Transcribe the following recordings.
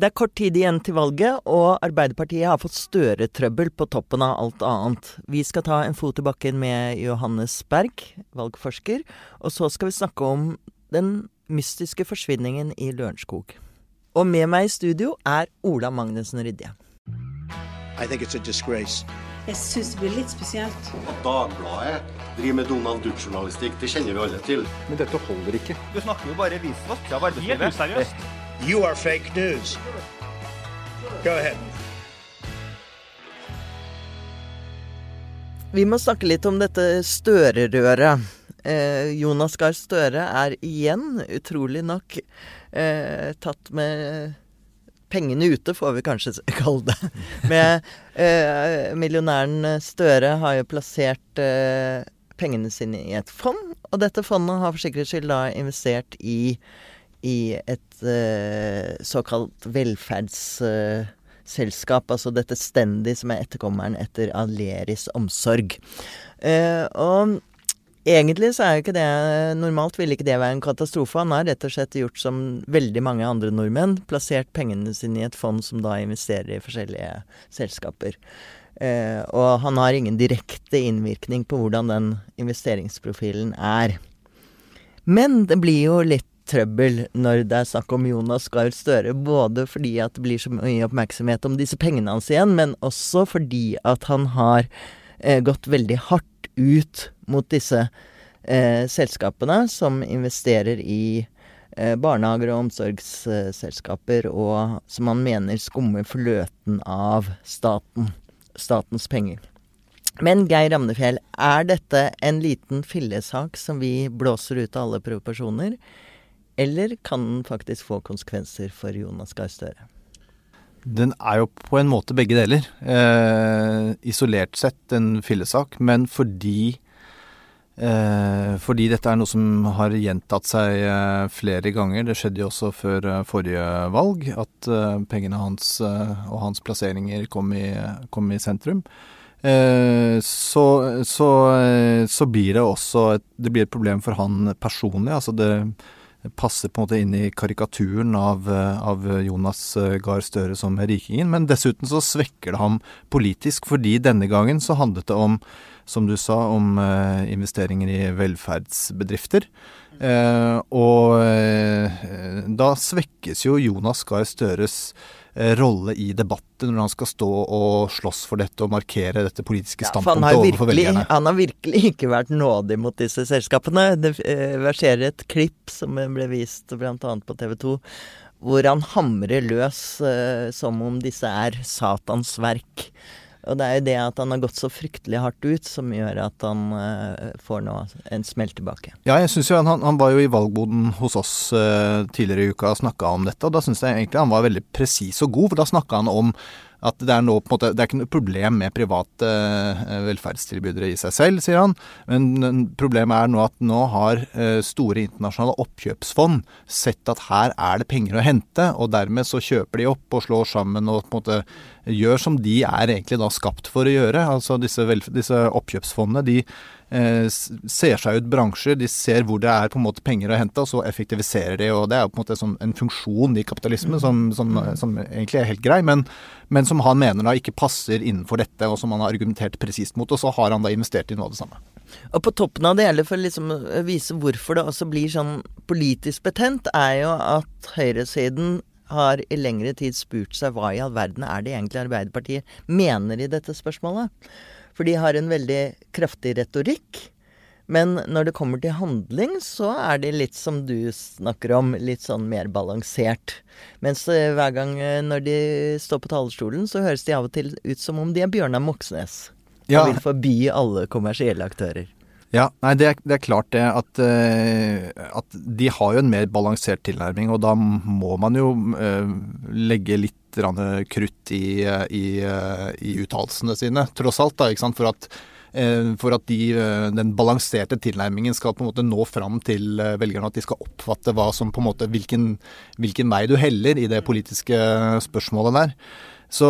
Det er kort tid igjen til valget, og Arbeiderpartiet har fått Støre-trøbbel på toppen av alt annet. Vi skal ta en fot i bakken med Johannes Berg, valgforsker, og så skal vi snakke om den mystiske forsvinningen i Lørenskog. Og med meg i studio er Ola Magnussen Rydje. I think it's a disgrace. Jeg syns det blir litt spesielt. At Dagbladet driver med Donald Duck-journalistikk, det kjenner vi alle til. Men dette holder ikke. Du snakker jo bare arbeidslivet. Helt useriøst. You are fake news. Go ahead. Vi må snakke litt om dette Støre-røret. Eh, Jonas Gahr Støre er igjen, utrolig nok, eh, tatt med pengene ute, får vi kanskje kalle det. Med eh, Millionæren Støre har jo plassert eh, pengene sine i et fond, og dette fondet har for sikkerhets skyld da investert i i et uh, såkalt velferdsselskap. Uh, altså dette Stendi, som er etterkommeren etter Aleris omsorg. Uh, og egentlig så er jo ikke det Normalt ville ikke det være en katastrofe. Han har rett og slett gjort som veldig mange andre nordmenn. Plassert pengene sine i et fond som da investerer i forskjellige selskaper. Uh, og han har ingen direkte innvirkning på hvordan den investeringsprofilen er. Men det blir jo litt trøbbel når det er snakk om Jonas Gahr Støre. Både fordi at det blir så mye oppmerksomhet om disse pengene hans igjen, men også fordi at han har eh, gått veldig hardt ut mot disse eh, selskapene som investerer i eh, barnehager og omsorgsselskaper, og som han mener skummer fløten av staten, statens penger. Men Geir Ramnefjell, er dette en liten fillesak som vi blåser ut av alle proporsjoner? Eller kan den faktisk få konsekvenser for Jonas Gahr Støre? Den er jo på en måte begge deler. Eh, isolert sett en fillesak, men fordi eh, fordi dette er noe som har gjentatt seg eh, flere ganger. Det skjedde jo også før eh, forrige valg, at eh, pengene hans eh, og hans plasseringer kom i, kom i sentrum. Så, så, så, blir det også et, det blir et problem for han personlig. Altså det passer på en måte inn i karikaturen av, eh, av Jonas eh, Gahr Støre som rikingen. Men dessuten så svekker det ham politisk, fordi denne gangen så handlet det om, som du sa, om uh, investeringer i velferdsbedrifter. Og da svekkes jo Jonas Gahr Støres rolle i debatten når han skal stå og slåss for dette og markere dette politiske ja, standpunktet han overfor velgerne. Han har virkelig ikke vært nådig mot disse selskapene. Det verserer et klipp som ble vist bl.a. på TV 2, hvor han hamrer løs uh, som om disse er Satans verk. Og det er jo det at han har gått så fryktelig hardt ut, som gjør at han uh, får nå en smell tilbake. Ja, jeg synes jo han, han var jo i valgboden hos oss uh, tidligere i uka og snakka om dette, og da syns jeg egentlig han var veldig presis og god, for da snakka han om at det er en måte Det er ikke noe problem med private eh, velferdstilbydere i seg selv, sier han. Men problemet er nå at nå har store internasjonale oppkjøpsfond sett at her er det penger å hente, og dermed så kjøper de opp og slår sammen og på en måte gjør som de er egentlig da skapt for å gjøre. Altså disse, disse oppkjøpsfondene de Eh, ser seg ut bransjer, de ser hvor det er på en måte penger å hente, og så effektiviserer de. og Det er på en måte som en funksjon i kapitalismen som, som, som egentlig er helt grei, men, men, som han mener da ikke passer innenfor dette, og som han har argumentert presist mot. Og så har han da investert i noe av det samme. Og på toppen av det hele, for liksom å vise hvorfor det også blir sånn politisk betent, er jo at høyresiden har i lengre tid spurt seg hva i all verden er det egentlig Arbeiderpartiet mener i dette spørsmålet. For de har en veldig kraftig retorikk. Men når det kommer til handling, så er de litt som du snakker om, litt sånn mer balansert. Mens eh, hver gang eh, når de står på talerstolen, så høres de av og til ut som om de er Bjørnar Moxnes. Ja. Og vil forby alle kommersielle aktører. Ja, nei, det er, det er klart det at, uh, at, de har jo en mer balansert tilnærming, og da må man jo uh, legge litt krutt i, i, i uttalelsene sine, tross alt. da, ikke sant, for at, eh, for at de, eh, den balanserte tilnærmingen skal på en måte nå fram til eh, velgerne. At de skal oppfatte hva som på en måte, hvilken, hvilken vei du heller i det politiske spørsmålet der. Så,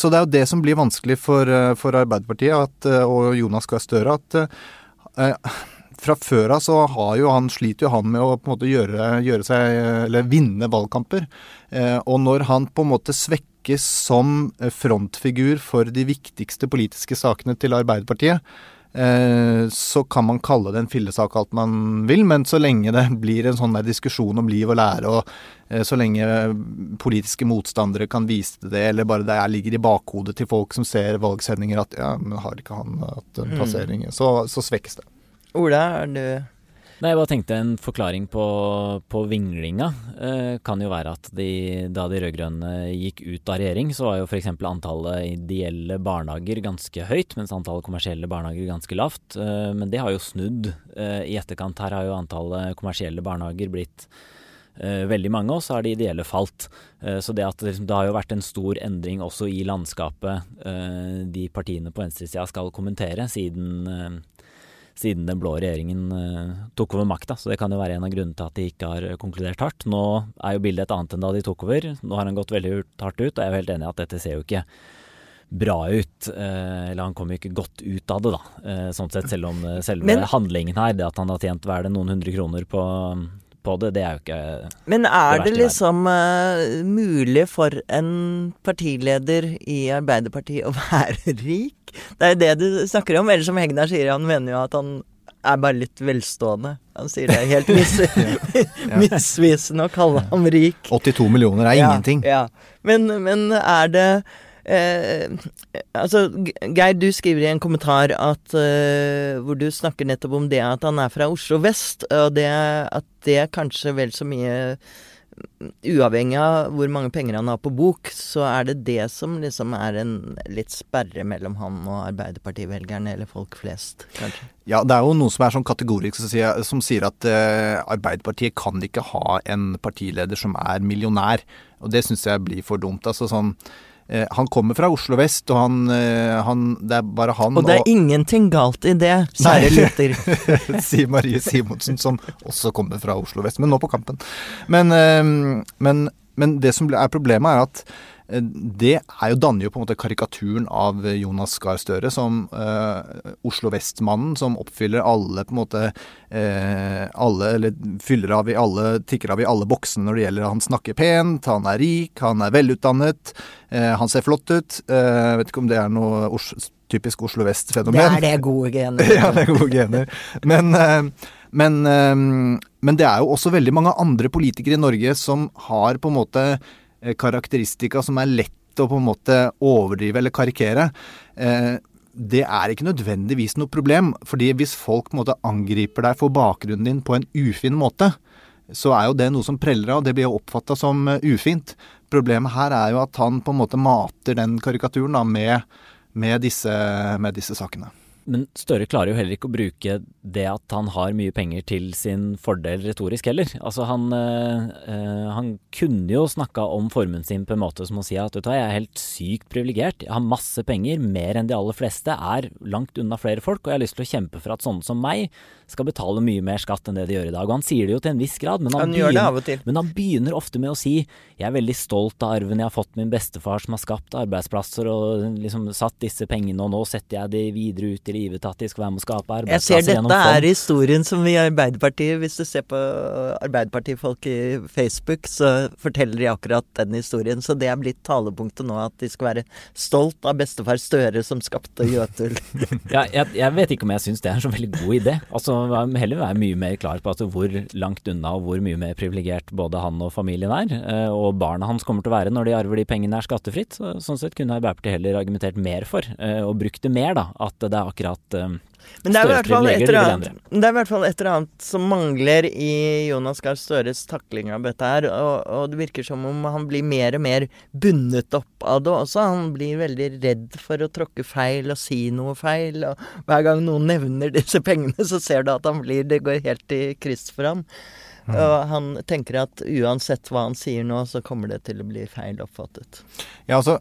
så, det er jo det som blir vanskelig for, for Arbeiderpartiet at, og Jonas Gahr Støre. at fra før av så jo han, sliter jo han med å på en måte gjøre, gjøre seg, eller vinne valgkamper. Eh, og når han på en måte svekkes som frontfigur for de viktigste politiske sakene til Arbeiderpartiet, Eh, så kan man kalle det en fillesak alt man vil, men så lenge det blir en sånn der diskusjon om liv og lære, og eh, så lenge politiske motstandere kan vise det, eller bare det ligger i bakhodet til folk som ser valgsendinger at ja, men har ikke han hatt en mm. plassering, mm. så, så svekkes det. Ola, er du Nei, jeg bare tenkte en forklaring på, på vinglinga eh, kan jo være at de, da de rød-grønne gikk ut av regjering, så var jo f.eks. antallet ideelle barnehager ganske høyt, mens antallet kommersielle barnehager ganske lavt. Eh, men det har jo snudd eh, i etterkant. Her har jo antallet kommersielle barnehager blitt eh, veldig mange, og så har de ideelle falt. Eh, så det at liksom, det har jo vært en stor endring også i landskapet eh, de partiene på venstresida skal kommentere, siden siden den blå regjeringen uh, tok over makta. Så det kan jo være en av grunnene til at de ikke har konkludert hardt. Nå er jo bildet et annet enn da de tok over. Nå har han gått veldig hardt ut, og jeg er jo helt enig i at dette ser jo ikke bra ut. Uh, eller han kommer jo ikke godt ut av det, da. Uh, sånn sett, selv om selve Men, handlingen her, det at han har tjent hva er det, noen hundre kroner på på det, det er jo ikke Men er det, det liksom uh, mulig for en partileder i Arbeiderpartiet å være rik? Det er jo det du snakker om. Eller som Hegnar sier, han mener jo at han er bare litt velstående. Han sier det er helt mis misvisende å kalle ham rik. 82 millioner er ja, ingenting. Ja. Men, men er det Eh, altså, Geir, du skriver i en kommentar at eh, hvor du snakker nettopp om det at han er fra Oslo vest, og det, at det kanskje vel så mye Uavhengig av hvor mange penger han har på bok, så er det det som liksom er en litt sperre mellom han og Arbeiderpartivelgerne, eller folk flest, kanskje? Ja, det er jo noen som er sånn kategorisk som sier at eh, Arbeiderpartiet kan ikke ha en partileder som er millionær. Og det syns jeg blir for dumt. Altså sånn han kommer fra Oslo vest, og han, eh, han, Det er bare han Og det er og, ingenting galt i det, kjære lytter. sier Marie Simonsen, som også kommer fra Oslo vest, men nå på kampen. Men, eh, men, men det som er problemet, er at Eh, det er jo, danner jo på en måte karikaturen av Jonas Gahr Støre som uh, Oslo Vest-mannen som oppfyller alle på en måte uh, alle, eller fyller av i alle, tikker av i alle boksene når det gjelder Han snakker pent, han er rik, han er velutdannet, uh, han ser flott ut. Vet ikke om det er noe Os typisk Oslo Vest-fenomen. Det er det gode gener. ja, det er gode gener. Men, men, men det er jo også veldig mange andre politikere i Norge som har på en måte Eh, karakteristika som er lett å på en måte overdrive eller karikere, eh, det er ikke nødvendigvis noe problem. fordi hvis folk på en måte angriper deg for bakgrunnen din på en ufin måte, så er jo det noe som preller av, det blir jo oppfatta som eh, ufint. Problemet her er jo at han på en måte mater den karikaturen da, med, med, disse, med disse sakene. Men Støre klarer jo heller ikke å bruke det at han har mye penger til sin fordel retorisk heller. Altså han, øh, han kunne jo snakka om formuen sin på en måte som å si at vet du hva, jeg er helt sykt privilegert. Jeg har masse penger, mer enn de aller fleste, er langt unna flere folk, og jeg har lyst til å kjempe for at sånne som meg skal betale mye mer skatt enn det de gjør i dag. Og han sier det jo til en viss grad, men han, han begynner, men han begynner ofte med å si jeg er veldig stolt av arven jeg har fått min bestefar som har skapt arbeidsplasser og liksom satt disse pengene, og nå setter jeg de videre ut i livet til at de skal være med å skape arbeidsplasser Jeg ser dette er historien som vi i Arbeiderpartiet, hvis du ser på Arbeiderpartifolk i Facebook, så forteller de akkurat den historien. Så det er blitt talepunktet nå, at de skal være stolt av bestefar Støre som skapte Jøtul. ja, jeg, jeg, vet ikke om jeg syns det er en så veldig god idé. Altså, heller være mye mer klar på altså, hvor langt unna og hvor mye mer privilegert både han og familien er. Eh, og barna hans kommer til å være når de arver de pengene er skattefritt. Så, sånn sett kunne Arbeiderpartiet heller argumentert mer for, eh, og brukt det mer, da. At det er akkurat eh, men det er, i hvert fall et eller annet som mangler i Jonas Gahr Støres takling av dette her. Og, og, det virker som om han blir mer og mer bundet opp av det også. Han blir veldig redd for å tråkke feil og si noe feil. Og hver gang noen nevner disse pengene, så ser du at han blir Det går helt i kryss for ham. Mm. Og han tenker at uansett hva han sier nå, så kommer det til å bli feil oppfattet. Ja, altså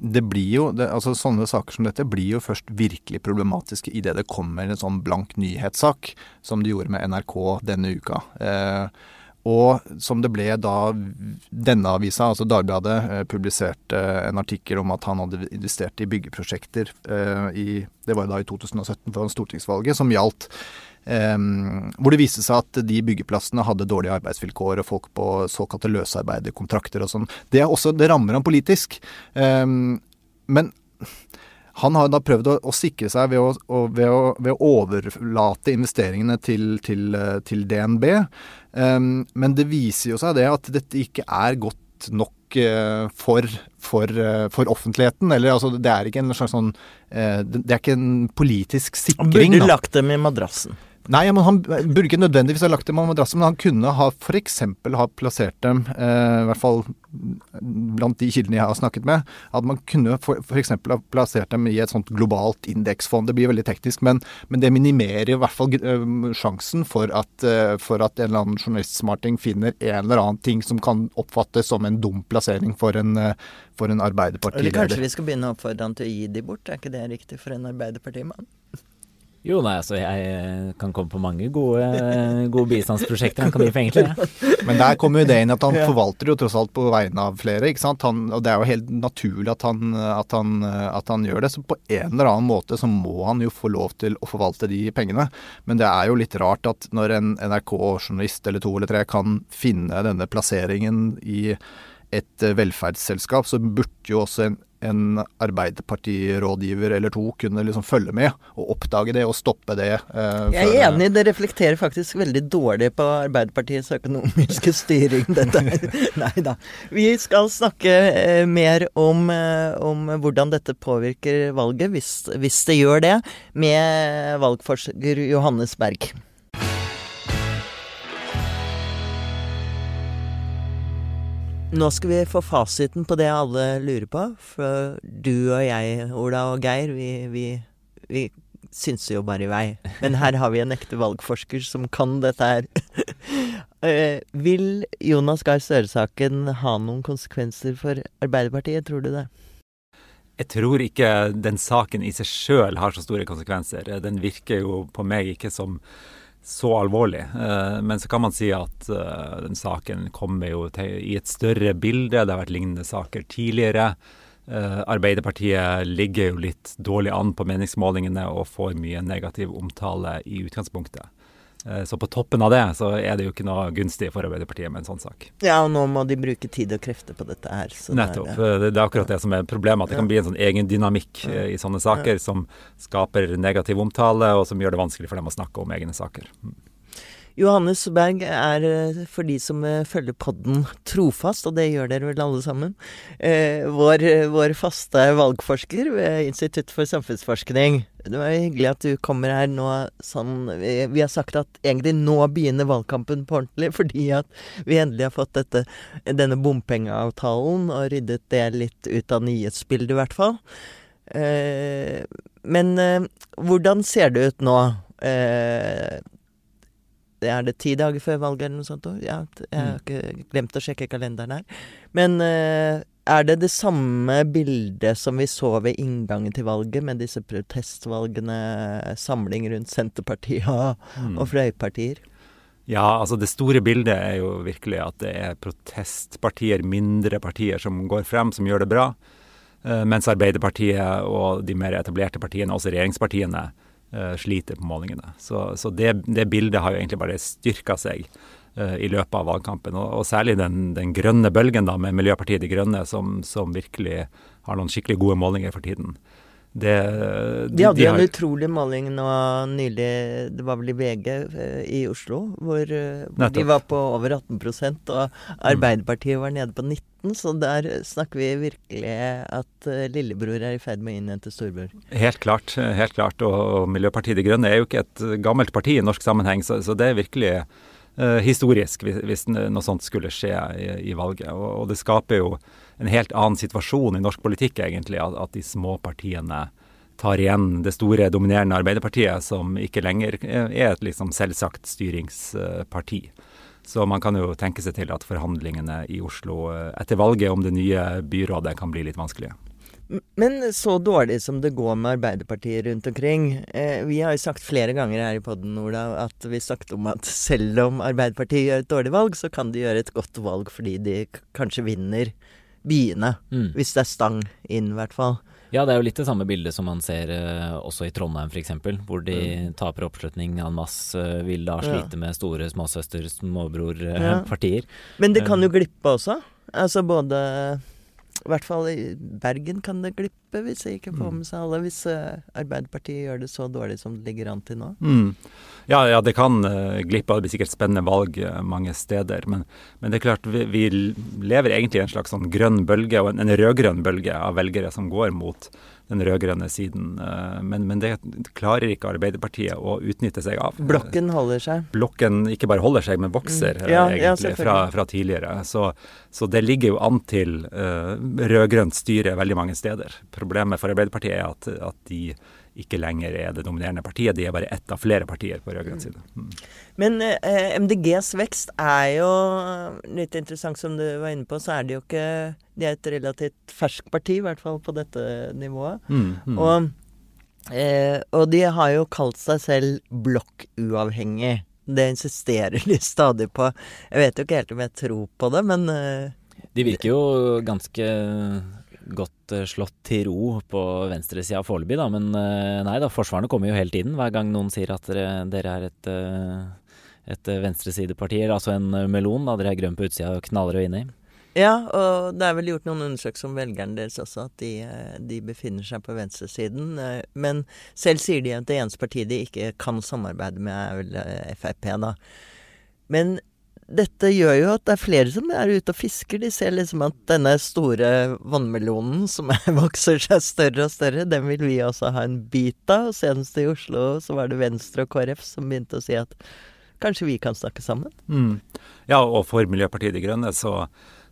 det blir jo, det, altså Sånne saker som dette blir jo først virkelig problematiske idet det kommer en sånn blank nyhetssak, som det gjorde med NRK denne uka. Eh, og som det ble da denne avisa, altså Dagbladet, eh, publiserte en artikkel om at han hadde investert i byggeprosjekter eh, i Det var da i 2017 foran stortingsvalget, som gjaldt Um, hvor det viste seg at de byggeplassene hadde dårlige arbeidsvilkår og folk på såkalte løsarbeiderkontrakter og sånn. Det, det rammer han politisk. Um, men han har da prøvd å, å sikre seg ved å, å, ved, å, ved å, overlate investeringene til, til, til DNB. Um, men det viser jo seg det at dette ikke er godt nok uh, for, for, uh, for, offentligheten. Eller altså, det er ikke en slags sånn Det er ikke en politisk sikring. Han burde lagt dem i madrassen. Nei, men Han burde ikke nødvendigvis ha lagt dem på madrassen, men han kunne ha f.eks. ha plassert dem, eh, i hvert fall blant de kildene jeg har snakket med, at man kunne f.eks. ha plassert dem i et sånt globalt indeksfond. Det blir veldig teknisk, men, men det minimerer i hvert fall uh, sjansen for at, uh, for at, en eller annen journalistsmarting finner en eller annen ting som kan oppfattes som en dum plassering for en, uh, for en arbeiderpartileder. Eller kanskje vi skal begynne å oppfordre han til å gi de bort, er ikke det riktig for en arbeiderpartimann? Jo, nei, altså jeg eh, kan komme på mange gode, gode bistandsprosjekter han kan gi penger til. Ja. Men der kommer jo det inn at han forvalter jo tross alt på vegne av flere. ikke sant? Han, og det er jo helt naturlig at han, at, han, at han, gjør det. Så på en eller annen måte så må han jo få lov til å forvalte de pengene. Men det er jo litt rart at når en NRK-journalist eller to eller tre kan finne denne plasseringen i et velferdsselskap, så burde jo også en en Arbeiderpartirådgiver eller to kunne liksom følge med og oppdage det og stoppe det. Eh, jeg er enig, det reflekterer faktisk veldig dårlig på Arbeiderpartiets økonomiske styring, dette Nei da. Vi skal snakke eh, mer om, eh, om, hvordan dette påvirker valget, hvis, hvis det gjør det, med valgforsker Johannes Berg. Nå skal vi få fasiten på det alle lurer på. For du og jeg, Ola og Geir, vi, vi, vi synser jo bare i vei. Men her har vi en ekte valgforsker som kan dette her. uh, vil Jonas Gahr Støre-saken ha noen konsekvenser for Arbeiderpartiet, tror du det? Jeg tror ikke den saken i seg sjøl har så store konsekvenser. Den virker jo på meg ikke som så alvorlig. Eh, men så kan man si at eh, den saken kommer jo til, i et større bilde. Det har vært lignende saker tidligere. Eh, Arbeiderpartiet ligger jo litt dårlig an på meningsmålingene og får mye negativ omtale i utgangspunktet. Eh, så på toppen av det, så er det jo ikke noe gunstig for Arbeiderpartiet med en sånn sak. Ja, og nå må de bruke tid og krefter på dette her. Nettopp. Det er, det er, akkurat det som er problemet. At det kan bli en sånn egen dynamikk ja. i sånne saker ja. som skaper negativ omtale, og som gjør det vanskelig for dem å snakke om egne saker. Johannes Berg er, eh, for de som eh, følger podden trofast, og det gjør dere vel alle sammen, eh, vår, vår, faste valgforsker ved Institutt for samfunnsforskning. Det var hyggelig at du kommer her nå sånn vi, har sagt at egentlig nå begynner valgkampen på ordentlig, fordi at vi endelig har fått dette, denne bompengeavtalen og ryddet det litt ut av nyhetsbildet, i hvert fall. Men hvordan ser det ut nå? Eh, er det ti dager før valget eller noe sånt? Ja, jeg har mm. ikke glemt å sjekke kalenderen her. Men uh, er det det samme bildet som vi så ved inngangen til valget, med disse protestvalgene, samling rundt Senterpartiet mm. og fløypartier? Ja, altså det store bildet er jo virkelig at det er protestpartier, mindre partier, som går frem, som gjør det bra. Uh, mens Arbeiderpartiet og de mer etablerte partiene, også regjeringspartiene, uh, sliter på målingene. Så, så det, det, bildet har jo egentlig bare styrka seg uh, i løpet av valgkampen. Og, og særlig den, den, grønne bølgen da, med Miljøpartiet De Grønne, som, som virkelig har noen skikkelig gode målinger for tiden. Det, de, de hadde de har... en utrolig måling nå nylig, det var vel i VG eh, i Oslo, hvor, hvor de var på over 18% og Arbeiderpartiet var nede på 19 så der snakker vi virkelig at uh, lillebror er i ferd med å innhente storbror. Helt klart. helt klart, og, Miljøpartiet De Grønne er jo ikke et gammelt parti i norsk sammenheng, så, så det er virkelig uh, historisk hvis, hvis, noe sånt skulle skje i, i valget. Og, og det skaper jo en helt annen situasjon i norsk politikk, egentlig. At, at, de små partiene tar igjen det store, dominerende Arbeiderpartiet, som ikke lenger er et liksom selvsagt styringsparti. Så man kan jo tenke seg til at forhandlingene i Oslo eh, etter valget om det nye byrådet kan bli litt vanskelige. Men så dårlig som det går med Arbeiderpartiet rundt omkring eh, Vi har jo sagt flere ganger her i poden at vi snakket om at selv om Arbeiderpartiet gjør et dårlig valg, så kan de gjøre et godt valg fordi de kanskje vinner byene. Mm. Hvis det er stang inn, i hvert fall. Ja, det er jo litt det samme bildet som man ser uh, også i Trondheim f.eks., hvor de mm. taper oppslutning en masse, uh, vil da slite ja. med store småsøster, småbror-partier. Uh, ja. Men det kan jo glippe også. Altså både i hvert fall i Bergen kan det glippe, hvis jeg ikke får mm. med seg alle. Hvis uh, Arbeiderpartiet gjør det så dårlig som det ligger an til nå. Mm. Ja, ja, det kan uh, glippe. Det blir sikkert spennende valg uh, mange steder. Men, men, det er klart, vi, vi, lever egentlig i en slags sånn grønn bølge, og en, en rød-grønn bølge av velgere som går mot den rød-grønne siden. Eh, men, men, det klarer ikke Arbeiderpartiet å utnytte seg av. Blokken holder seg? Blokken ikke bare holder seg, men vokser mm. ja, egentlig ja, fra, fra, tidligere. Så, så, det ligger jo an til uh, rød-grønt styre veldig mange steder. Problemet for Arbeiderpartiet er at, at de ikke lenger er det dominerende partiet. De er bare ett av flere partier på rød-grønn side. Mm. Men eh, MDGs vekst er jo litt interessant, som du var inne på. Så er det jo ikke De er et relativt ferskt parti, i hvert fall på dette nivået. Mm, mm. Og, eh, og, de har jo kalt seg selv blokkuavhengig. Det insisterer de stadig på. Jeg vet jo ikke helt om jeg tror på det, men eh, De virker jo ganske godt uh, slått til ro på venstresida foreløpig, da. Men uh, nei da, forsvarene kommer jo hele tiden. Hver gang noen sier at dere, dere er et, uh, et venstresideparti, altså en melon, da dere er grønn på utsida og knaller jo inni. Ja, og det er vel gjort noen undersøkelser om velgerne deres også, at de, de, befinner seg på venstresiden. Men selv sier de at det eneste partiet de ikke kan samarbeide med, er vel Frp, da. Men dette gjør jo at det er flere som er ute og fisker. De ser liksom at denne store vannmelonen som vokser seg større og større, den vil vi også ha en bit av. Og senest i Oslo så var det Venstre og KrF som begynte å si at kanskje vi kan snakke sammen. Mm. Ja, og for Miljøpartiet De Grønne så,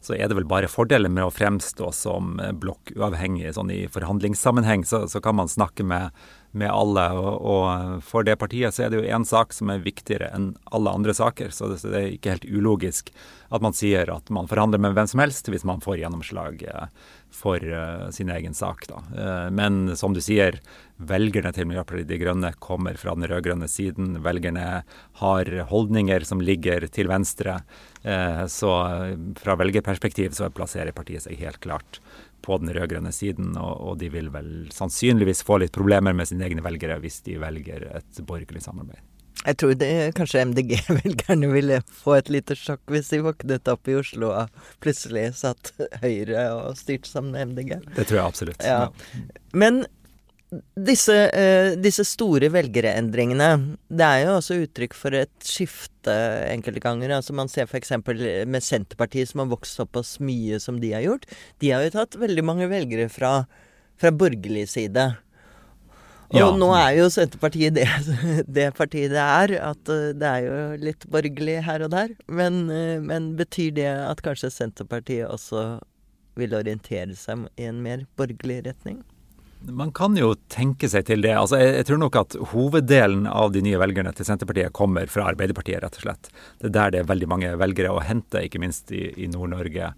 så, er det vel bare fordeler med å fremstå som blokkuavhengig. Sånn i forhandlingssammenheng så, så kan man snakke med med alle. Og, og, for det partiet så er det jo én sak som er viktigere enn alle andre saker. Så det, så det, er ikke helt ulogisk at man sier at man forhandler med hvem som helst hvis man får gjennomslag eh, for uh, sin egen sak. Da. Uh, men som du sier, velgerne til Miljøpartiet De Grønne kommer fra den rød-grønne siden. Velgerne har holdninger som ligger til venstre. Uh, så fra velgerperspektiv så plasserer partiet seg helt klart på den rød-grønne siden, og, og, de vil vel sannsynligvis få litt problemer med sine egne velgere hvis de velger et borgerlig samarbeid. Jeg tror det, kanskje MDG-velgerne ville få et lite sjokk hvis de våknet opp i Oslo og plutselig satt Høyre og styrte sammen med MDG. Det tror jeg absolutt. Ja. Men disse, uh, disse, store velgerendringene, det er jo også uttrykk for et skifte enkelte ganger. Altså Man ser f.eks. med Senterpartiet, som har vokst såpass mye som de har gjort. De har jo tatt veldig mange velgere fra, fra borgerlig side. Og ja. nå er jo Senterpartiet det, det, partiet det er. At eh, det er jo litt borgerlig her og der. Men, uh, men betyr det at kanskje Senterpartiet også vil orientere seg i en mer borgerlig retning? Man kan jo tenke seg til det. Altså, jeg, jeg, tror nok at hoveddelen av de nye velgerne til Senterpartiet kommer fra Arbeiderpartiet, rett og slett. Det er der det er veldig mange velgere å hente, ikke minst i, i Nord-Norge.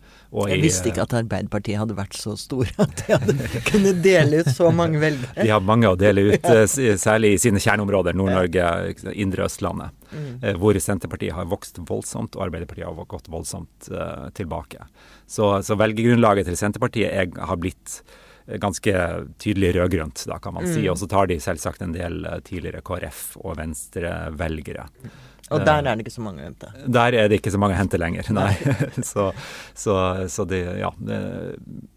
Jeg visste ikke at Arbeiderpartiet hadde vært så store at de hadde kunnet dele ut så mange velgere. De har mange å dele ut, eh, særlig i sine kjerneområder, Nord-Norge, indre Østlandet. Mm. Eh, hvor Senterpartiet har vokst voldsomt, og Arbeiderpartiet har gått voldsomt uh, tilbake. Så, så velgergrunnlaget til Senterpartiet er, har blitt ganske tydelig rød-grønt, da kan man si. Mm. Og så tar de selvsagt en del eh, tidligere KrF og Venstre-velgere. Og der er det ikke så mange å hente? Der er det ikke så mange å hente lenger, nei. så, så, så det, ja.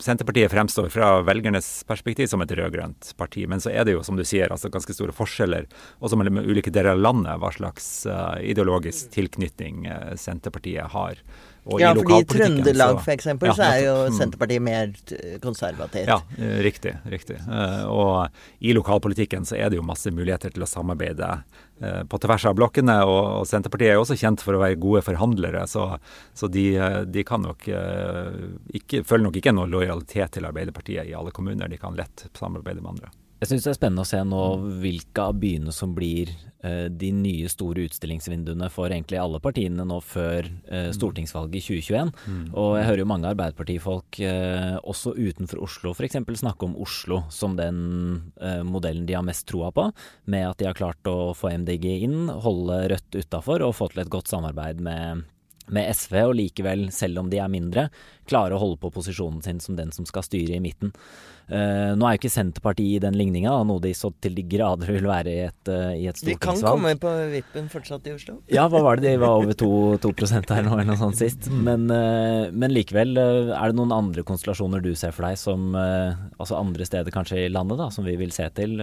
Senterpartiet fremstår fra velgernes perspektiv som et rød-grønt parti. Men så er det jo, som du sier, altså ganske store forskjeller også mellom ulike deler av landet hva slags uh, ideologisk tilknytning uh, Senterpartiet har. Og ja, fordi i Trøndelag f.eks. Ja, så er jo mm. Senterpartiet mer konservativt. Ja, eh, riktig. riktig. Eh, og i lokalpolitikken så er det jo masse muligheter til å samarbeide eh, på tvers av blokkene. Og, Senterpartiet er jo også kjent for å være gode forhandlere, så, så de, de, kan nok ikke, føler nok ikke noe lojalitet til Arbeiderpartiet i alle kommuner. De kan lett samarbeide med andre. Jeg syns det er spennende å se nå hvilke av byene som blir eh, de nye store utstillingsvinduene for egentlig alle partiene nå før eh, stortingsvalget i 2021. Mm. Og jeg hører jo mange Arbeiderpartifolk eh, også utenfor Oslo f.eks. snakke om Oslo som den eh, modellen de har mest troa på, med at de har klart å få MDG inn, holde Rødt utafor og få til et godt samarbeid med med SV, og likevel, selv om de er mindre, klare å holde på posisjonen sin som den som skal styre i midten. Uh, nå er jo ikke Senterpartiet i den ligninga, noe de så til de grader vil være i et, uh, i et stortingsvalg. De kan komme på vippen fortsatt i Oslo? Ja, hva var det? De var over 2, 2 her nå, eller noe sånt sist. Men, uh, men likevel, er det noen andre konstellasjoner du ser for deg som Altså andre steder kanskje i landet, da, som vi vil se til?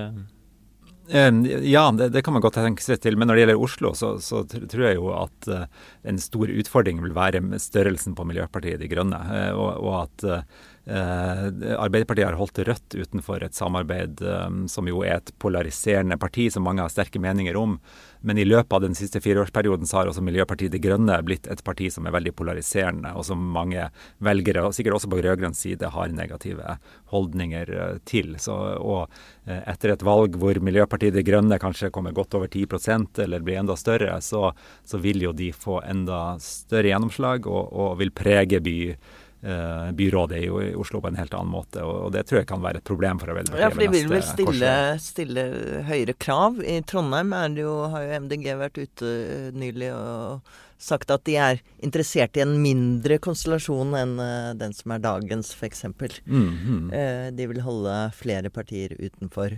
Ja, det, det, kan man godt tenke seg til. Men når det gjelder Oslo, så, så tror jeg jo at uh, en stor utfordring vil være størrelsen på Miljøpartiet De Grønne. Uh, og, og, at Eh, Arbeiderpartiet har holdt Rødt utenfor et samarbeid um, som jo er et polariserende parti, som mange har sterke meninger om. Men i løpet av den siste fireårsperioden så har også Miljøpartiet De Grønne blitt et parti som er veldig polariserende, og som mange velgere, og sikkert også på rød-grønn side, har negative holdninger uh, til. Så, og etter et valg hvor Miljøpartiet De Grønne kanskje kommer godt over 10% eller blir enda større, så, så vil jo de få enda større gjennomslag og, og vil prege by Eh, byrådet i Oslo på en helt annen måte. Og, det tror jeg kan være et problem for Arbeiderpartiet. Ja, for de vil vel stille, stille, høyere krav. I Trondheim jo, har jo MDG vært ute eh, nylig og sagt at de er interessert i en mindre konstellasjon enn uh, den som er dagens, f.eks. Mm, mm. uh, de vil holde flere partier utenfor.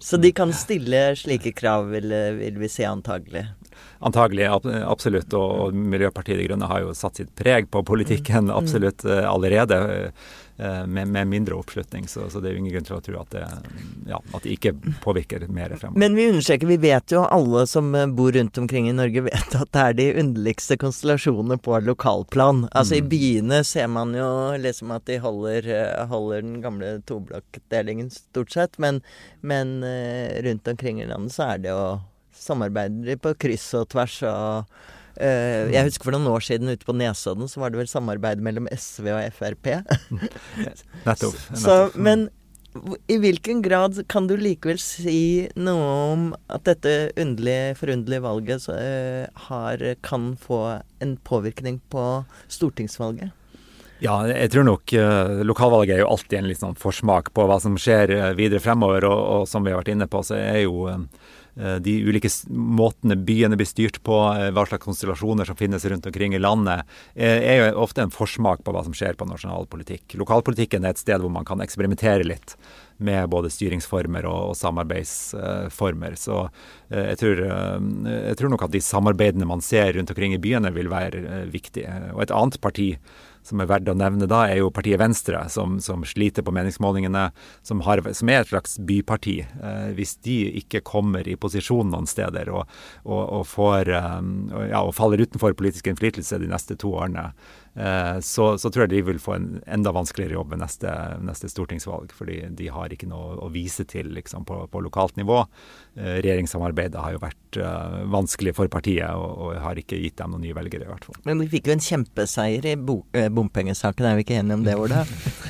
Så de kan stille slike krav, vil, vil vi se antagelig. Antagelig, absolutt. Og Miljøpartiet De Grønne har jo satt sitt preg på politikken mm. absolutt eh, allerede. Eh, med, med, mindre oppslutning, så, så, det er jo ingen grunn til å tro at det, ja, at det ikke påvirker mer fremover. Men vi understreker, vi vet jo alle som bor rundt omkring i Norge, vet at det er de underligste konstellasjonene på lokalplan. Altså mm. i byene ser man jo liksom at de holder, eh, holder den gamle toblokkdelingen stort sett, men, men rundt omkring i landet så er det jo samarbeider på kryss og tvers. og Uh, jeg husker for noen år siden ute på Nesodden så var det vel samarbeid mellom SV og Frp. nettopp. Men i hvilken grad kan du likevel si noe om at dette underlige, forunderlige valget så, uh, har, kan få en påvirkning på stortingsvalget? Ja, jeg tror nok uh, lokalvalget er jo alltid en litt sånn forsmak på hva som skjer videre fremover. Og, og som vi har vært inne på, så er jo Eh, de ulike måtene byene blir styrt på, eh, hva slags konstellasjoner som finnes rundt omkring i landet, eh, er jo ofte en forsmak på hva som skjer på nasjonal politikk. Lokalpolitikken er et sted hvor man kan eksperimentere litt med både styringsformer og, og samarbeidsformer. Så jeg tror, jeg tror nok at de samarbeidene man ser rundt omkring i byene, vil være viktige. Og et annet parti som er verdt å nevne da, er jo partiet Venstre, som, som sliter på meningsmålingene, som, har, som, er et slags byparti. Eh, hvis de ikke kommer i posisjon noen steder og, og, og får, um, ja, og faller utenfor politisk innflytelse de neste to årene, så, så, tror jeg de vil få en enda vanskeligere jobb ved neste, neste stortingsvalg. Fordi de har ikke noe å vise til liksom, på, på, lokalt nivå. Eh, regjeringssamarbeidet har jo vært uh, vanskelig for partiet og, og, har ikke gitt dem noen nye velgere, i hvert fall. Men vi fikk jo en kjempeseier i bompengesaken, er vi ikke enige om det, Ola?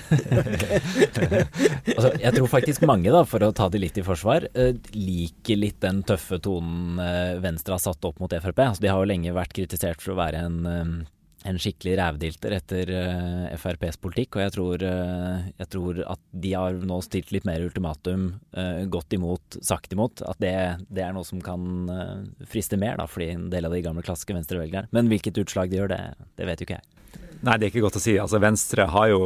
altså, jeg tror faktisk mange, da, for å ta det litt i forsvar, liker litt den tøffe tonen Venstre har satt opp mot Frp. Altså, de har jo lenge vært kritisert for å være en en skikkelig rævdilter etter uh, eh, FrPs politikk. Og jeg tror, uh, jeg tror, at de har nå stilt litt mer ultimatum, uh, gått imot, sagt imot. At det, det er noe som kan friste mer, da, fordi en del av de gamle klassiske venstrevelgerne. Men hvilket utslag de gjør, det, det vet jo ikke jeg. Nei, det er ikke godt å si. Altså, Venstre har jo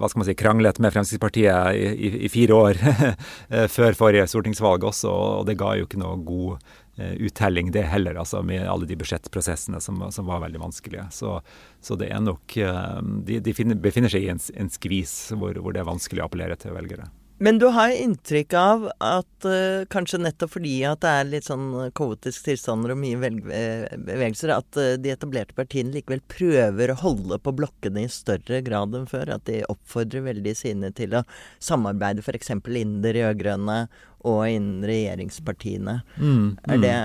hva skal man si, kranglet med Fremskrittspartiet i, i, i fire år før forrige stortingsvalg også, og det ga jo ikke noe god uttelling, det heller, altså med alle de budsjettprosessene som, som var veldig vanskelige. Så, så, det er nok eh, De, de finner, befinner seg i en, en skvis hvor, hvor, det er vanskelig å appellere til velgere. Men du har inntrykk av at uh, kanskje nettopp fordi at det er litt sånn kaotisk tilstander og mye bevegelser, at uh, de etablerte partiene likevel prøver å holde på blokkene i større grad enn før? At de oppfordrer veldig sine til å samarbeide f.eks. innen det rød-grønne og innen regjeringspartiene. Mm, er mm. det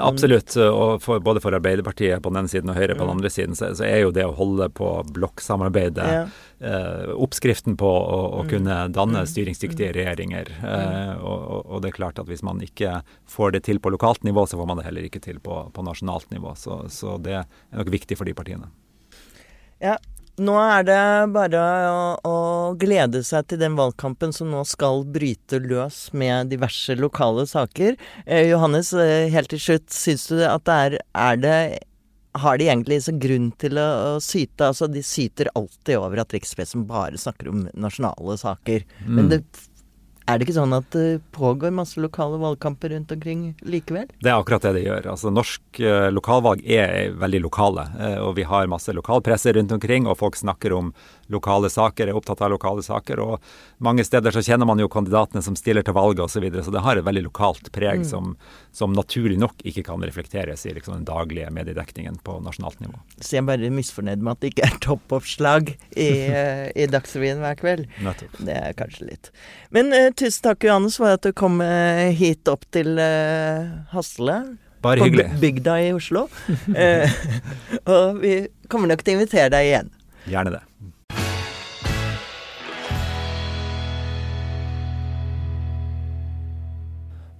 Absolutt. og for, Både for Arbeiderpartiet på den ene siden og Høyre på den mm. andre siden, så, så er jo det å holde på blokksamarbeidet ja. eh, oppskriften på å, å, mm. kunne danne styringsdyktige regjeringer. Eh, og, og, det er klart at hvis man ikke får det til på lokalt nivå, så får man det heller ikke til på, på nasjonalt nivå. Så, så det er nok viktig for de partiene. Ja, nå er det bare å, å, glede seg til den valgkampen som nå skal bryte løs med diverse lokale saker. Eh, Johannes, eh, helt til slutt, syns du at det er, er det har de egentlig så grunn til å, å, syte? Altså, de syter alltid over at rikspressen bare snakker om nasjonale saker. Mm. Men det er det ikke sånn at det pågår masse lokale valgkamper rundt omkring likevel? Det er akkurat det det gjør. Altså Norsk eh, lokalvalg er veldig lokale. Eh, og vi har masse lokalpresse rundt omkring, og folk snakker om lokale saker, er opptatt av lokale saker. Og mange steder så kjenner man jo kandidatene som stiller til valget osv. Så, videre, så det har et veldig lokalt preg mm. som, som, naturlig nok ikke kan reflekteres i liksom, den daglige mediedekningen på nasjonalt nivå. Så jeg er bare misfornøyd med at det ikke er toppoppslag i, uh, i Dagsrevyen hver kveld. Nettopp. Det er kanskje litt. Men uh, tusen takk, Johannes, for at du kom uh, hit opp til Hasle. Bare hyggelig. På bygda i Oslo. og vi kommer nok til å invitere deg igjen. Gjerne det.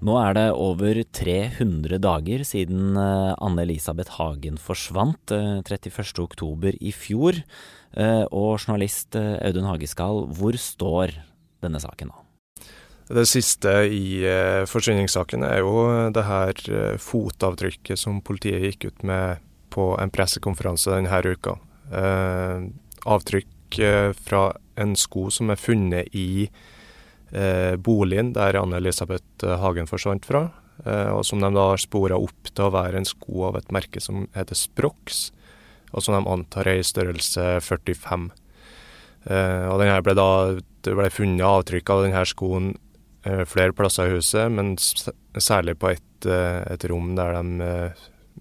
Nå er det over 300 dager siden eh, Anne-Elisabeth Hagen forsvant 31.10 oktober i fjor. Eh, og journalist Audun Hageskall, hvor står denne saken nå? Det siste i forsvinningssaken er jo det her fotavtrykket som politiet gikk ut med på en pressekonferanse denne uka. Avtrykk fra en sko som er funnet i eh, boligen der Anne-Elisabeth eh, Hagen forsvant fra. Eh, og som de da har spora opp til å være en sko av et merke som heter Sprox, og som de antar er i størrelse 45. Eh, og denne ble da, Det ble funnet avtrykk av denne skoen eh, flere plasser i huset, men særlig på et, eh, et rom der de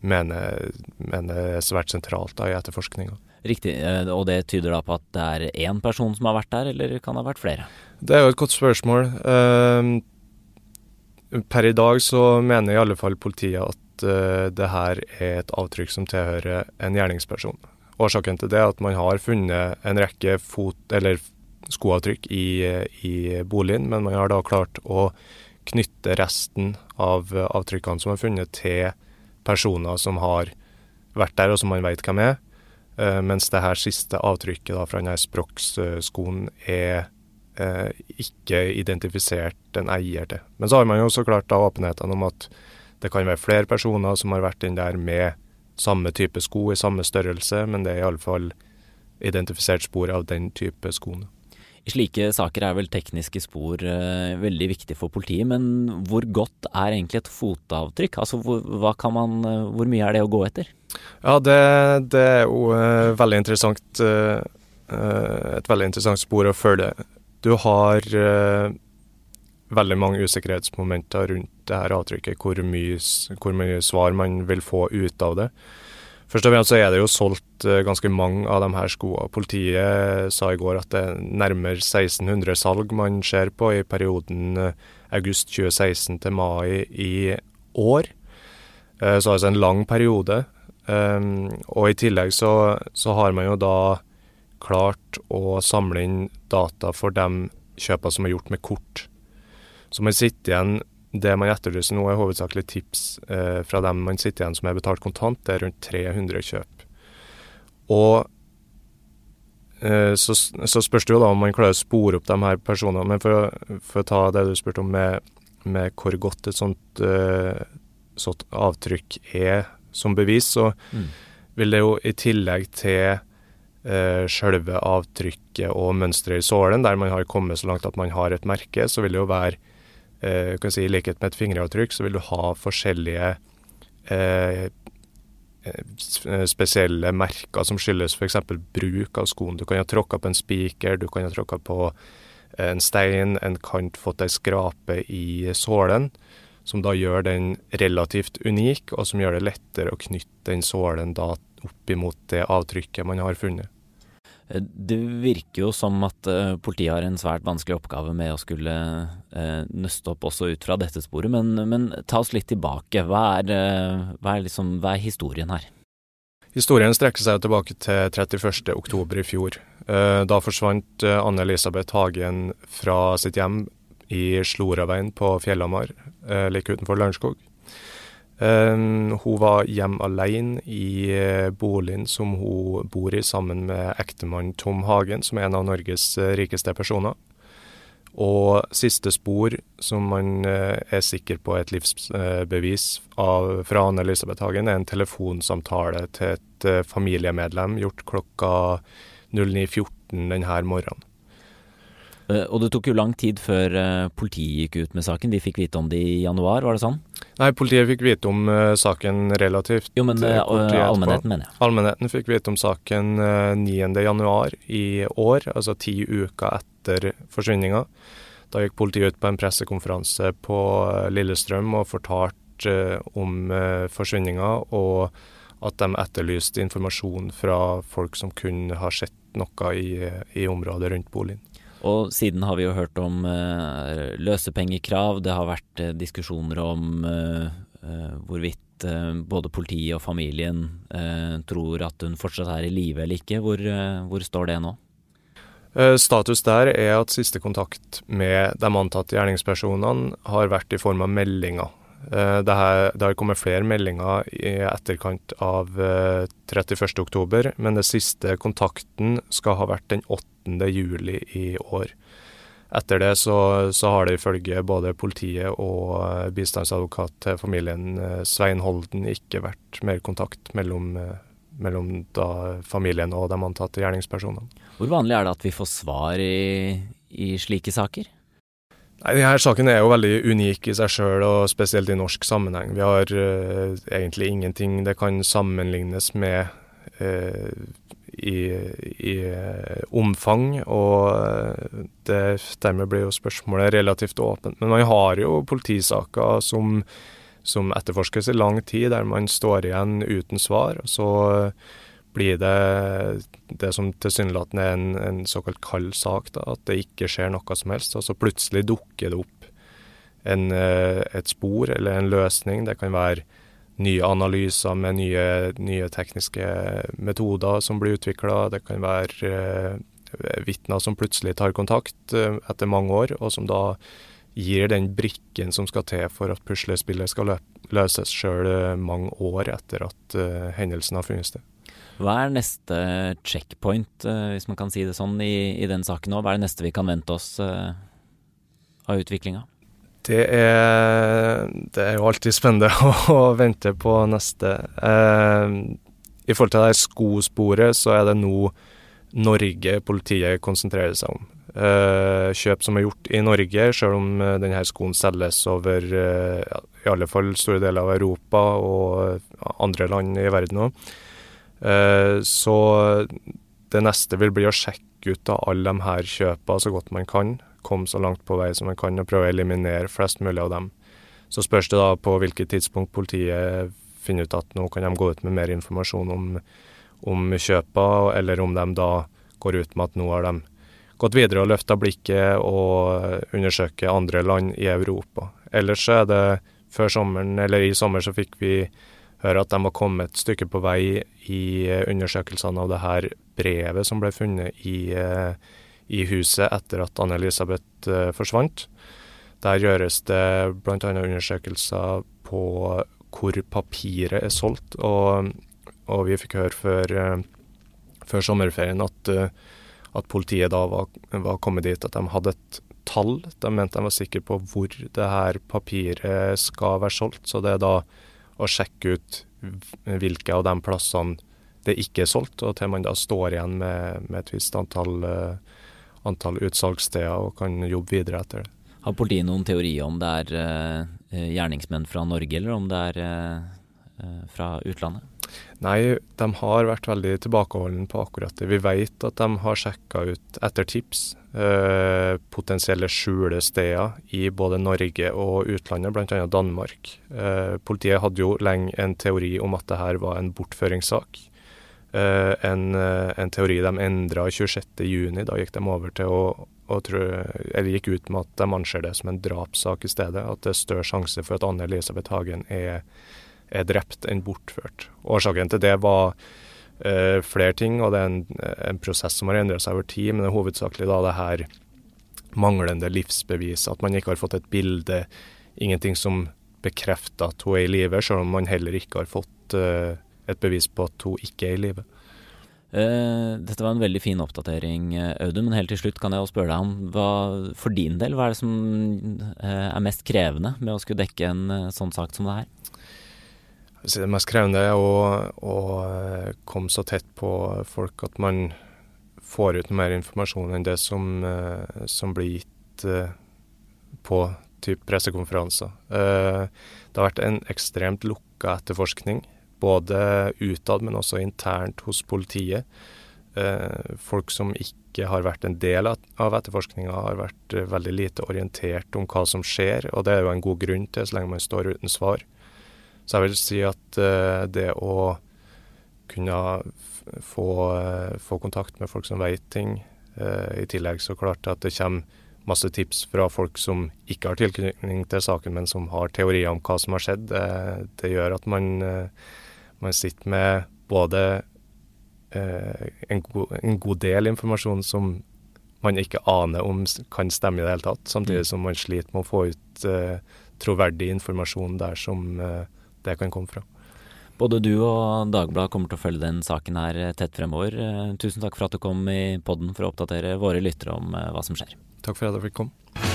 mener, mener er svært sentralt da, i etterforskninga. Riktig, og det tyder da på at det er én person som har vært der, eller kan det ha vært flere? Det er jo et godt spørsmål. Uh, per i dag så mener i alle fall politiet at uh, det her er et avtrykk som tilhører en gjerningsperson. Årsaken til det er at man har funnet en rekke fot- eller skoavtrykk i, i, boligen, men man har da klart å knytte resten av avtrykkene som er funnet, til personer som har vært der, og som man vet hvem er. Uh, mens det her siste avtrykket da, fra denne Sprox-skoen er eh, ikke identifisert en eier til. Men så har man jo så klart da åpenheten om at det kan være flere personer som har vært inn der med samme type sko i samme størrelse, men det er iallfall identifisert spor av den type skoene. I slike saker er vel tekniske spor eh, veldig viktig for politiet, men hvor godt er egentlig et fotavtrykk? Altså hvor, man, eh, hvor mye er det å gå etter? Ja, det, det er jo eh, veldig interessant, eh, eh, et veldig interessant spor å følge. Du har uh, veldig mange usikkerhetsmomenter rundt det her avtrykket, hvor mye, hvor mye, svar man vil få ut av det. Først og fremst så er det jo solgt uh, ganske mange av de her skoene. Politiet sa i går at det er nærmere 1600 salg man ser på i perioden uh, august 2016 til mai i år. Så altså en lang periode. Um, og i tillegg så, så har man jo da klart å samle inn data for de kjøpene som er gjort med kort. Så man sitter igjen Det man etterlyser nå, er hovedsakelig tips eh, fra dem man sitter igjen som er betalt kontant. Det er rundt 300 kjøp. Og eh, så, så, spørs det jo da om man klarer å spore opp de her personene. Men for, for å ta det du spurte om med, med hvor godt et sånt, uh, sånt avtrykk er som bevis, så mm. vil det jo i tillegg til eh, selve avtrykket og mønsteret i sålen, der man har kommet så langt at man har et merke, så vil det jo være eh, kan si, I likhet med et fingeravtrykk, så vil du ha forskjellige eh, eh spesielle merker som skyldes f.eks. bruk av skoen. Du kan ha tråkka på en spiker, du kan ha tråkka på en stein, en kant, fått ei skrape i sålen, som da gjør den relativt unik, og som gjør det lettere å knytte den sålen da opp imot det avtrykket man har funnet. Eh, det virker jo som at uh, politiet har en svært vanskelig oppgave med å skulle uh, nøste opp også ut fra dette sporet, men, men ta oss litt tilbake. Hva er, hva, er liksom, hva er, historien her? Historien strekker seg tilbake til 31.10 i fjor. Da forsvant Anne-Elisabeth Hagen fra sitt hjem i Sloraveien på Fjellhamar, like utenfor Lørenskog. Um, hun var hjemme alene i uh, boligen som hun bor i sammen med ektemannen Tom Hagen, som er en av Norges uh, rikeste personer. Og siste spor som man er sikker på er et livsbevis av, fra Anne-Elisabeth Hagen, er en telefonsamtale til et familiemedlem gjort klokka 09.14 denne morgenen. Eh, og det tok jo lang tid før eh, politiet gikk ut med saken. De fikk vite om det i januar, var det sånn? Nei, politiet fikk vite om uh, saken relativt Jo, men uh, allmennheten, mener jeg. Allmennheten fikk vite om saken uh, 9.1 i år, altså ti uker etter forsvinninga. Da gikk politiet ut på en pressekonferanse på Lillestrøm og fortalte om forsvinninga, og at de etterlyste informasjon fra folk som kunne ha sett noe i, i området rundt boligen. Og siden har vi jo hørt om uh, løsepengekrav, det har vært uh, diskusjoner om uh, hvorvidt både politiet og familien tror at hun fortsatt er i live eller ikke. Hvor, hvor står det nå? Status der er at siste kontakt med de antatte gjerningspersonene har vært i form av meldinger. Det, her, det har kommet flere meldinger i etterkant av 31.10, men den siste kontakten skal ha vært den 8 juli i år. Etter det så, så, har det ifølge både politiet og eh, bistandsadvokat til familien eh, Svein Holden ikke vært mer kontakt mellom, eh, mellom familien og de antatte gjerningspersonene. Hvor vanlig er det at vi får svar i, i slike saker? Nei, Denne saken er jo veldig unik i seg sjøl, og spesielt i norsk sammenheng. Vi har uh, egentlig ingenting det kan sammenlignes med uh, i, i uh, omfang, og det, dermed blir jo spørsmålet relativt åpent. Men man har jo politisaker som, som etterforskes i lang tid, der man står igjen uten svar. og så blir det det som tilsynelatende er en, en såkalt kald sak, da, at det ikke skjer noe som helst. Og så plutselig dukker det opp en, eh, et spor eller en løsning. Det kan være nye analyser med nye, nye tekniske metoder som blir utvikla. Det kan være eh, vitner som plutselig tar kontakt eh, etter mange år, og som da gir den brikken som skal til for at puslespillet skal løses sjøl eh, mange år etter at uh, hendelsen har funnet sted. Hva er neste checkpoint, uh, hvis man kan si det sånn, i, i den saken nå? Hva er det neste vi kan vente oss uh, av utviklinga? Det det er jo alltid spennende å, vente på neste. Eh, I forhold til det skosporet, så er det nå Norge politiet konsentrerer seg om. Eh, kjøp som er gjort i Norge, selv om eh, denne skoen selges over eh, i alle fall store deler av Europa og andre land i verden òg. Eh, så det neste vil bli å sjekke ut av alle de her kjøpene så godt man kan komme så langt på vei som man kan, og prøve å eliminere flest mulig av dem. Så spørs det da på hvilket tidspunkt politiet finner ut at nå kan de gå ut med mer informasjon om, om kjøpa, eller om de da går ut med at nå har de gått videre og løfta blikket og undersøker andre land i Europa. Ellers er det før sommeren, eller i sommer, så fikk vi høre at de har kommet et stykke på vei i undersøkelsene av det her brevet som ble funnet i eh, i huset etter at Anne-Elisabeth uh, forsvant. Der gjøres det bl.a. undersøkelser på hvor papiret er solgt, og, og vi fikk høre før, før sommerferien at, at, politiet da var, var, kommet dit at de hadde et tall. De mente de var sikre på hvor det her papiret skal være solgt, så det er da å sjekke ut hvilke av de plassene det ikke er solgt, og til man da står igjen med, med et visst antall uh, antall utsalgssteder og kan jobbe videre etter det. Har politiet noen teori om det er uh, gjerningsmenn fra Norge, eller om det er uh, fra utlandet? Nei, de har vært veldig tilbakeholdne på akkurat det. Vi vet at de har sjekka ut etter tips uh, potensielle skjulesteder i både Norge og utlandet, bl.a. Danmark. politiet hadde jo lenge en teori om at det her var en bortføringssak. Uh, en, en, teori de endra 26.6. Da gikk de over til å, å tro, eller gikk ut med at de anser det som en drapssak i stedet. At det er større sjanse for at Anne-Elisabeth Hagen er, er, drept enn bortført. Årsaken til det var uh, flere ting, og det er en, en prosess som har endra seg over tid. Men det er hovedsakelig da det her manglende livsbevis. At man ikke har fått et bilde. Ingenting som bekrefter at hun er i live, selv om man heller ikke har fått et bevis på at hun ikke er i live. Uh, dette var en veldig fin oppdatering, Audun. Men helt til slutt kan jeg også spørre deg om hva for din del, hva er det som uh, er mest krevende med å skulle dekke en uh, sånn sak som det her? Det mest krevende er å, å, komme så tett på folk at man får ut mer informasjon enn det som, som blir gitt på type pressekonferanser. Det har vært en ekstremt lukka etterforskning både utad, men også internt hos politiet. Eh, folk som ikke har vært en del av etterforskninga, har vært eh, veldig lite orientert om hva som skjer, og det er jo en god grunn til, så lenge man står uten svar. Så jeg vil si at uh, det å kunne få, få kontakt med folk som vet ting, i tillegg så klart at det kommer masse tips fra folk som ikke har tilknytning til saken, men som har teorier om hva som har skjedd. Det, gjør at man man sitter med både en, go en, god del informasjon som man ikke aner om kan stemme i det hele tatt, samtidig mm. som man sliter med å få ut uh, troverdig informasjon der som eh, det kan komme fra. Både du og Dagbladet kommer til å følge den saken her tett fremover. Eh, tusen takk for at du kom i podden for å oppdatere våre lyttere om eh, hva som skjer. Takk for at jeg fikk komme.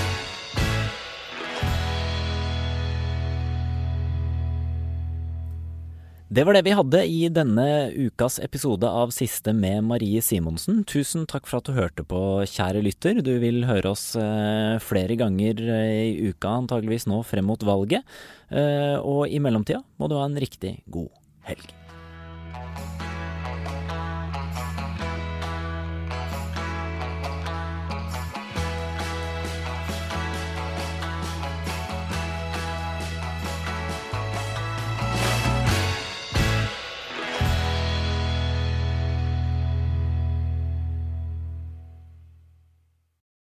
Det var det vi hadde i denne ukas episode av Siste med Marie Simonsen. Tusen takk for at du hørte på, kjære lytter. Du vil høre oss eh, flere ganger eh, i uka, antageligvis nå frem mot valget. Eh, og i mellomtida må du ha en riktig god helg.